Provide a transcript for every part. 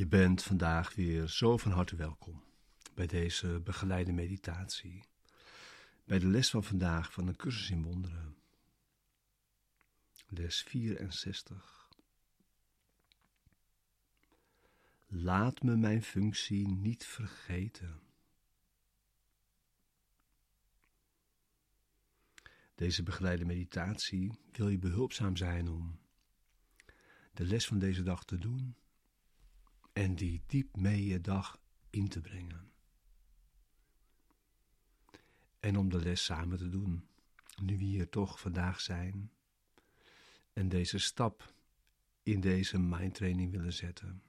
Je bent vandaag weer zo van harte welkom bij deze begeleide meditatie, bij de les van vandaag van een cursus in wonderen. Les 64. Laat me mijn functie niet vergeten. Deze begeleide meditatie wil je behulpzaam zijn om de les van deze dag te doen en die diep mee je dag in te brengen. En om de les samen te doen, nu we hier toch vandaag zijn en deze stap in deze mindtraining willen zetten.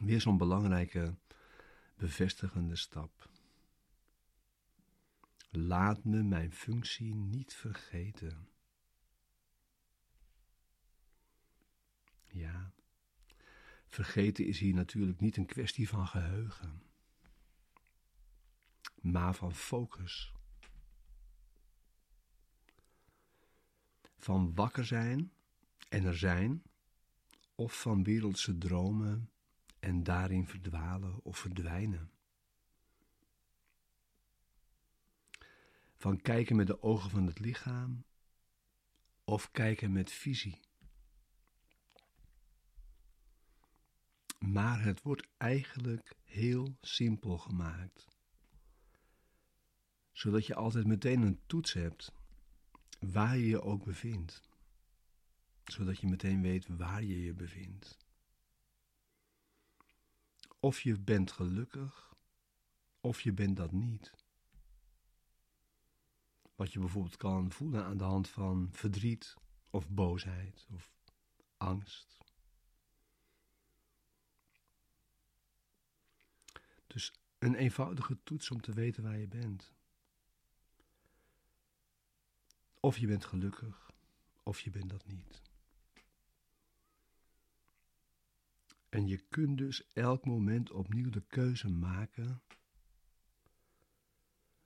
Weer zo'n belangrijke bevestigende stap. Laat me mijn functie niet vergeten. Ja, vergeten is hier natuurlijk niet een kwestie van geheugen, maar van focus. Van wakker zijn en er zijn, of van wereldse dromen en daarin verdwalen of verdwijnen. Van kijken met de ogen van het lichaam of kijken met visie. Maar het wordt eigenlijk heel simpel gemaakt. Zodat je altijd meteen een toets hebt waar je je ook bevindt. Zodat je meteen weet waar je je bevindt. Of je bent gelukkig, of je bent dat niet. Wat je bijvoorbeeld kan voelen aan de hand van verdriet of boosheid of angst. Dus een eenvoudige toets om te weten waar je bent. Of je bent gelukkig, of je bent dat niet. En je kunt dus elk moment opnieuw de keuze maken,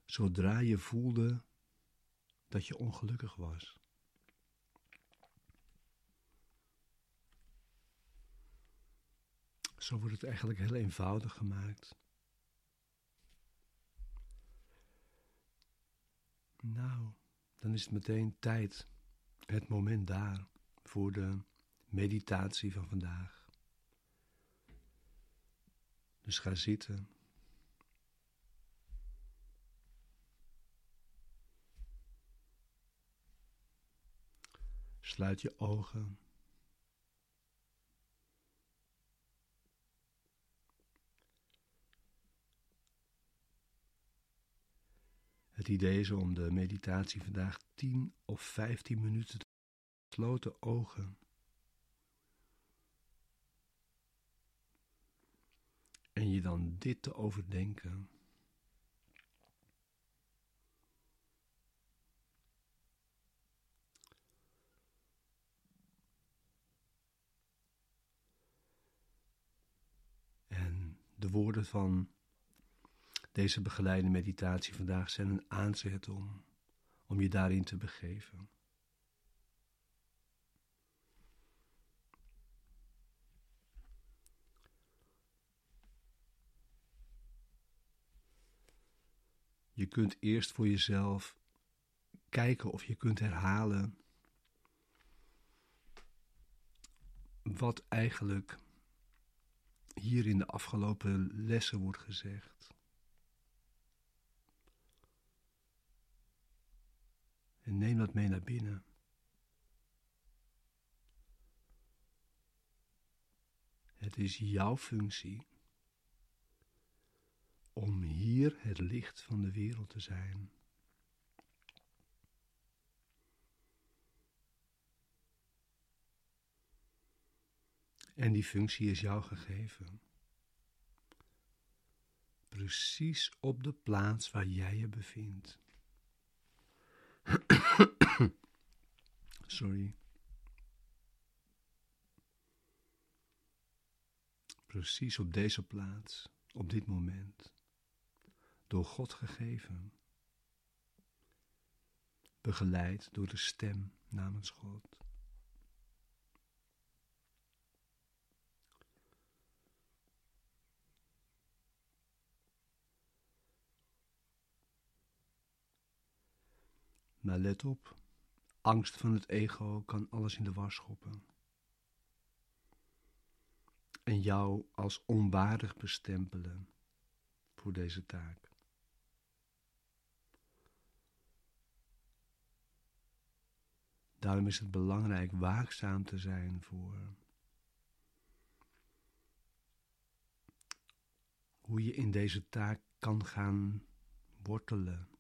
zodra je voelde dat je ongelukkig was. Zo wordt het eigenlijk heel eenvoudig gemaakt. Nou, dan is het meteen tijd, het moment daar, voor de meditatie van vandaag. Dus ga zitten. Sluit je ogen. Het idee om de meditatie vandaag 10 of 15 minuten te gesloten ogen. En je dan dit te overdenken. En de woorden van deze begeleide meditatie vandaag zijn een aanzet om, om je daarin te begeven. Je kunt eerst voor jezelf kijken of je kunt herhalen wat eigenlijk hier in de afgelopen lessen wordt gezegd. En neem dat mee naar binnen. Het is jouw functie om hier het licht van de wereld te zijn. En die functie is jou gegeven. Precies op de plaats waar jij je bevindt. Sorry. Precies op deze plaats, op dit moment, door God gegeven, begeleid door de stem namens God. Maar let op, angst van het ego kan alles in de war schoppen. En jou als onwaardig bestempelen voor deze taak. Daarom is het belangrijk waakzaam te zijn voor hoe je in deze taak kan gaan wortelen.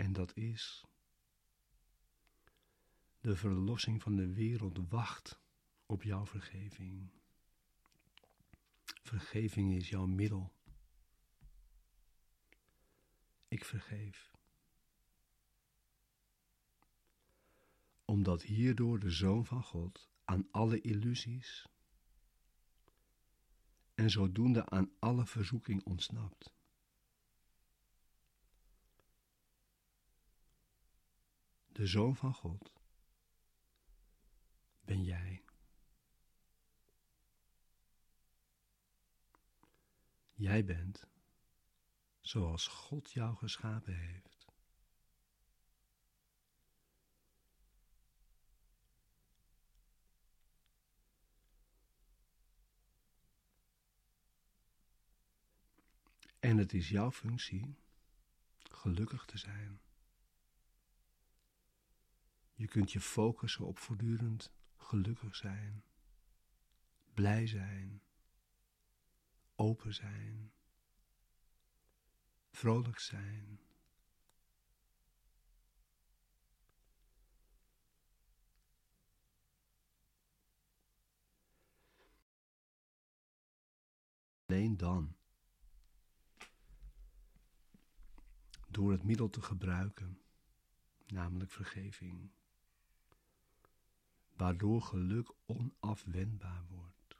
En dat is de verlossing van de wereld wacht op jouw vergeving. Vergeving is jouw middel. Ik vergeef. Omdat hierdoor de Zoon van God aan alle illusies en zodoende aan alle verzoeking ontsnapt. De Zoon van God ben jij. Jij bent zoals God jou geschapen heeft. En het is jouw functie gelukkig te zijn. Je kunt je focussen op voortdurend gelukkig zijn, blij zijn, open zijn, vrolijk zijn. Alleen dan, door het middel te gebruiken, namelijk vergeving waardoor geluk onafwendbaar wordt.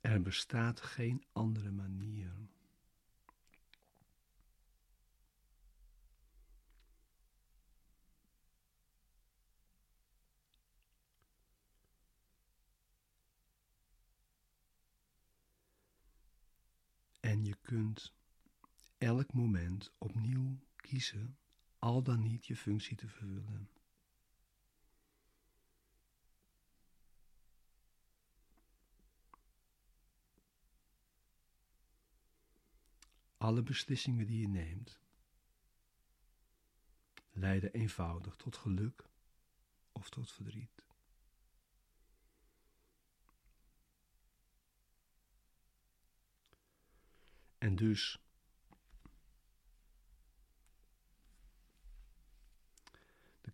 Er bestaat geen andere manier. En je kunt elk moment opnieuw kiezen al dan niet je functie te vervullen. Alle beslissingen die je neemt leiden eenvoudig tot geluk of tot verdriet. En dus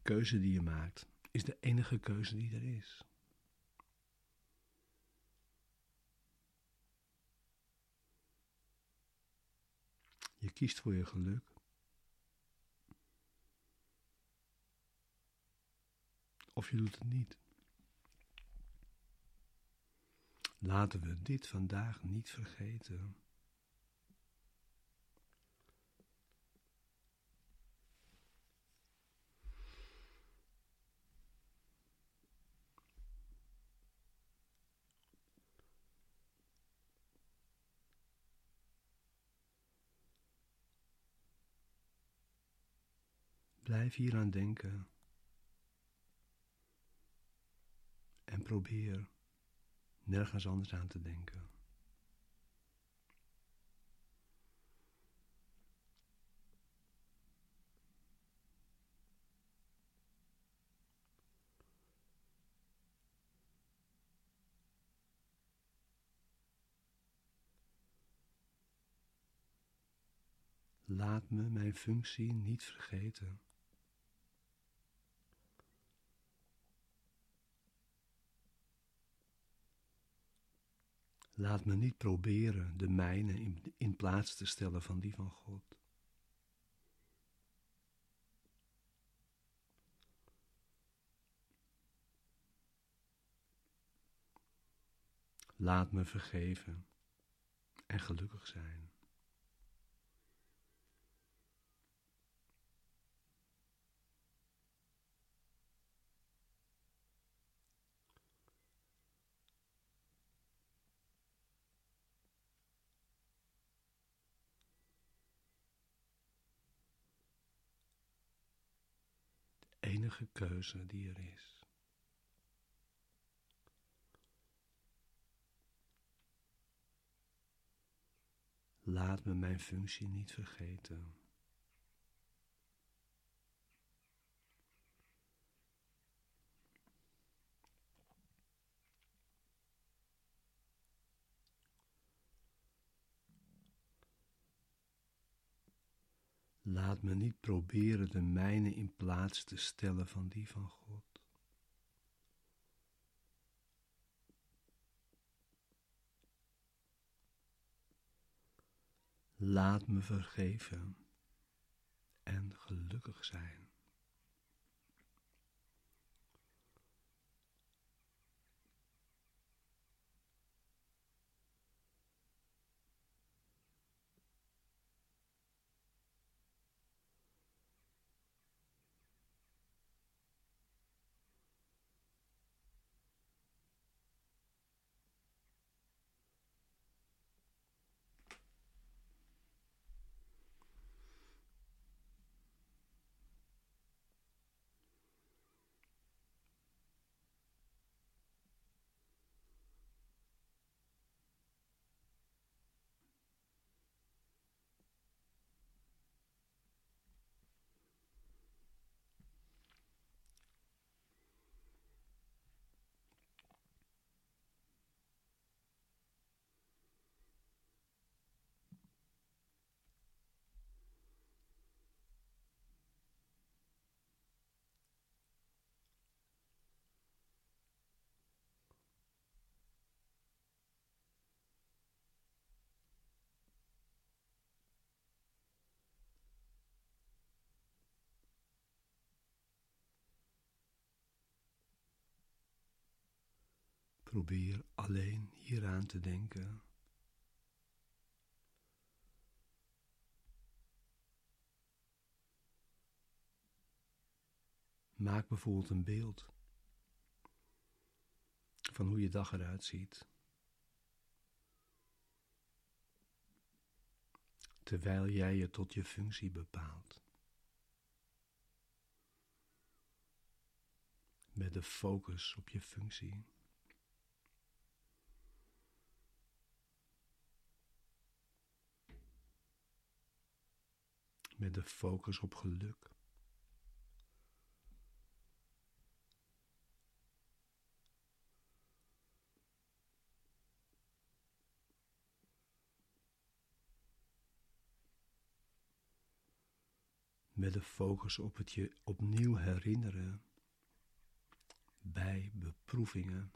keuze die je maakt is de enige keuze die er is. Je kiest voor je geluk. Of je doet het niet. Laten we dit vandaag niet vergeten. Blijf hier aan denken. En probeer nergens anders aan te denken. Laat me mijn functie niet vergeten. Laat me niet proberen de mijne in, in plaats te stellen van die van God. Laat me vergeven en gelukkig zijn. Enige die er is. Laat me mijn functie niet vergeten. Laat me niet proberen de mijne in plaats te stellen van die van God. Laat me vergeven en gelukkig zijn. Probeer alleen hieraan te denken. Maak bijvoorbeeld een beeld van hoe je dag eruit ziet. Terwijl jij je tot je functie bepaalt. Met de focus op je functie. Met de focus op geluk. Met de focus op het je opnieuw herinneren bij beproevingen.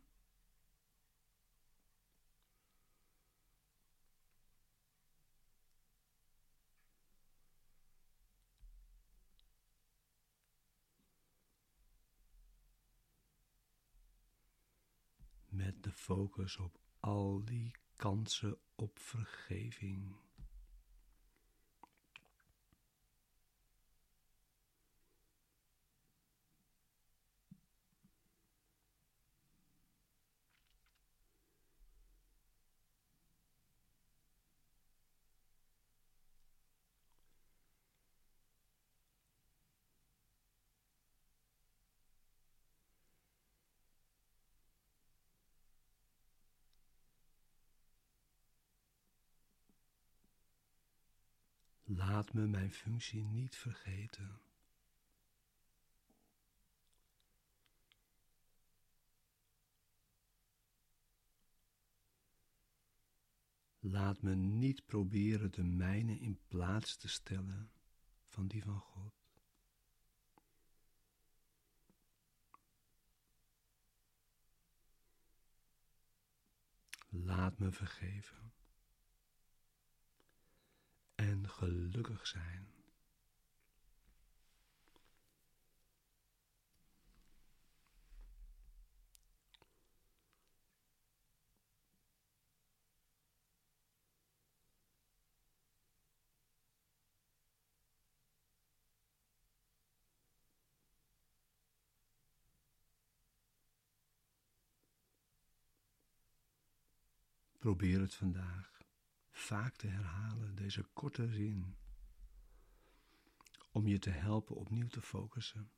met de focus op al die kansen op vergeving. Laat me mijn functie niet vergeten. Laat me niet proberen de mijne in plaats te stellen van die van God. Laat me vergeven en gelukkig zijn. Probeer het vandaag vaak te herhalen, deze korte zin, om je te helpen opnieuw te focussen.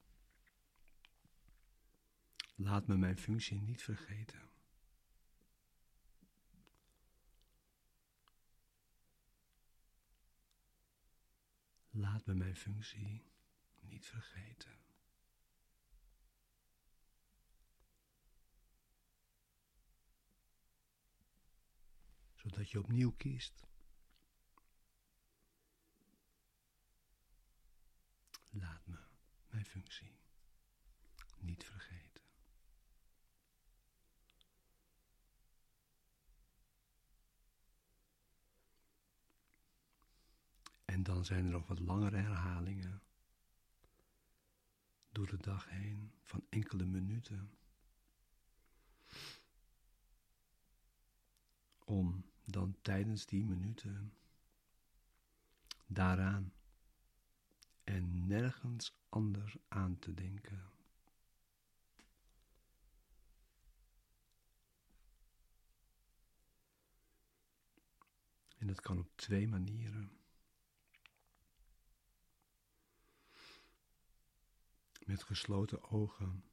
Laat me mijn functie niet vergeten. Laat me mijn functie niet vergeten. Zodat je opnieuw kiest. Laat me mijn functie niet vergeten. En dan zijn er nog wat langere herhalingen door de dag heen van enkele minuten. Om dan tijdens die minuten daaraan en nergens anders aan te denken. En dat kan op twee manieren. Met gesloten ogen,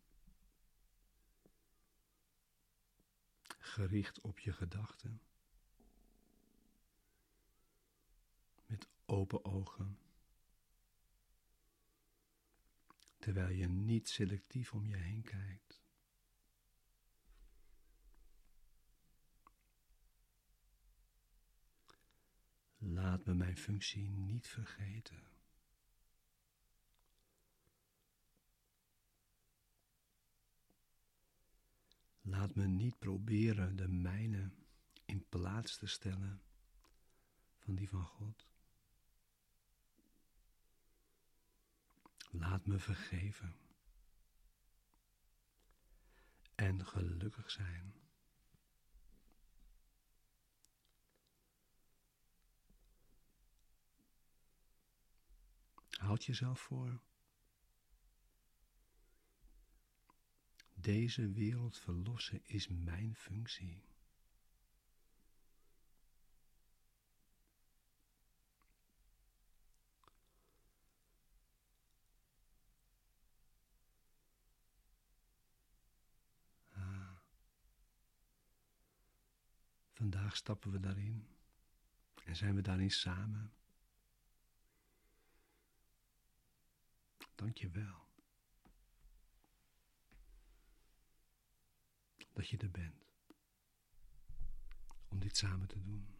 gericht op je gedachten, met open ogen, terwijl je niet selectief om je heen kijkt. Laat me mijn functie niet vergeten. Laat me niet proberen de mijne in plaats te stellen van die van God. Laat me vergeven en gelukkig zijn. Houd jezelf voor. Deze wereld verlossen is mijn functie. Vandaag stappen we daarin en zijn we daarin samen. Dank je wel. Dat je er bent. Om dit samen te doen.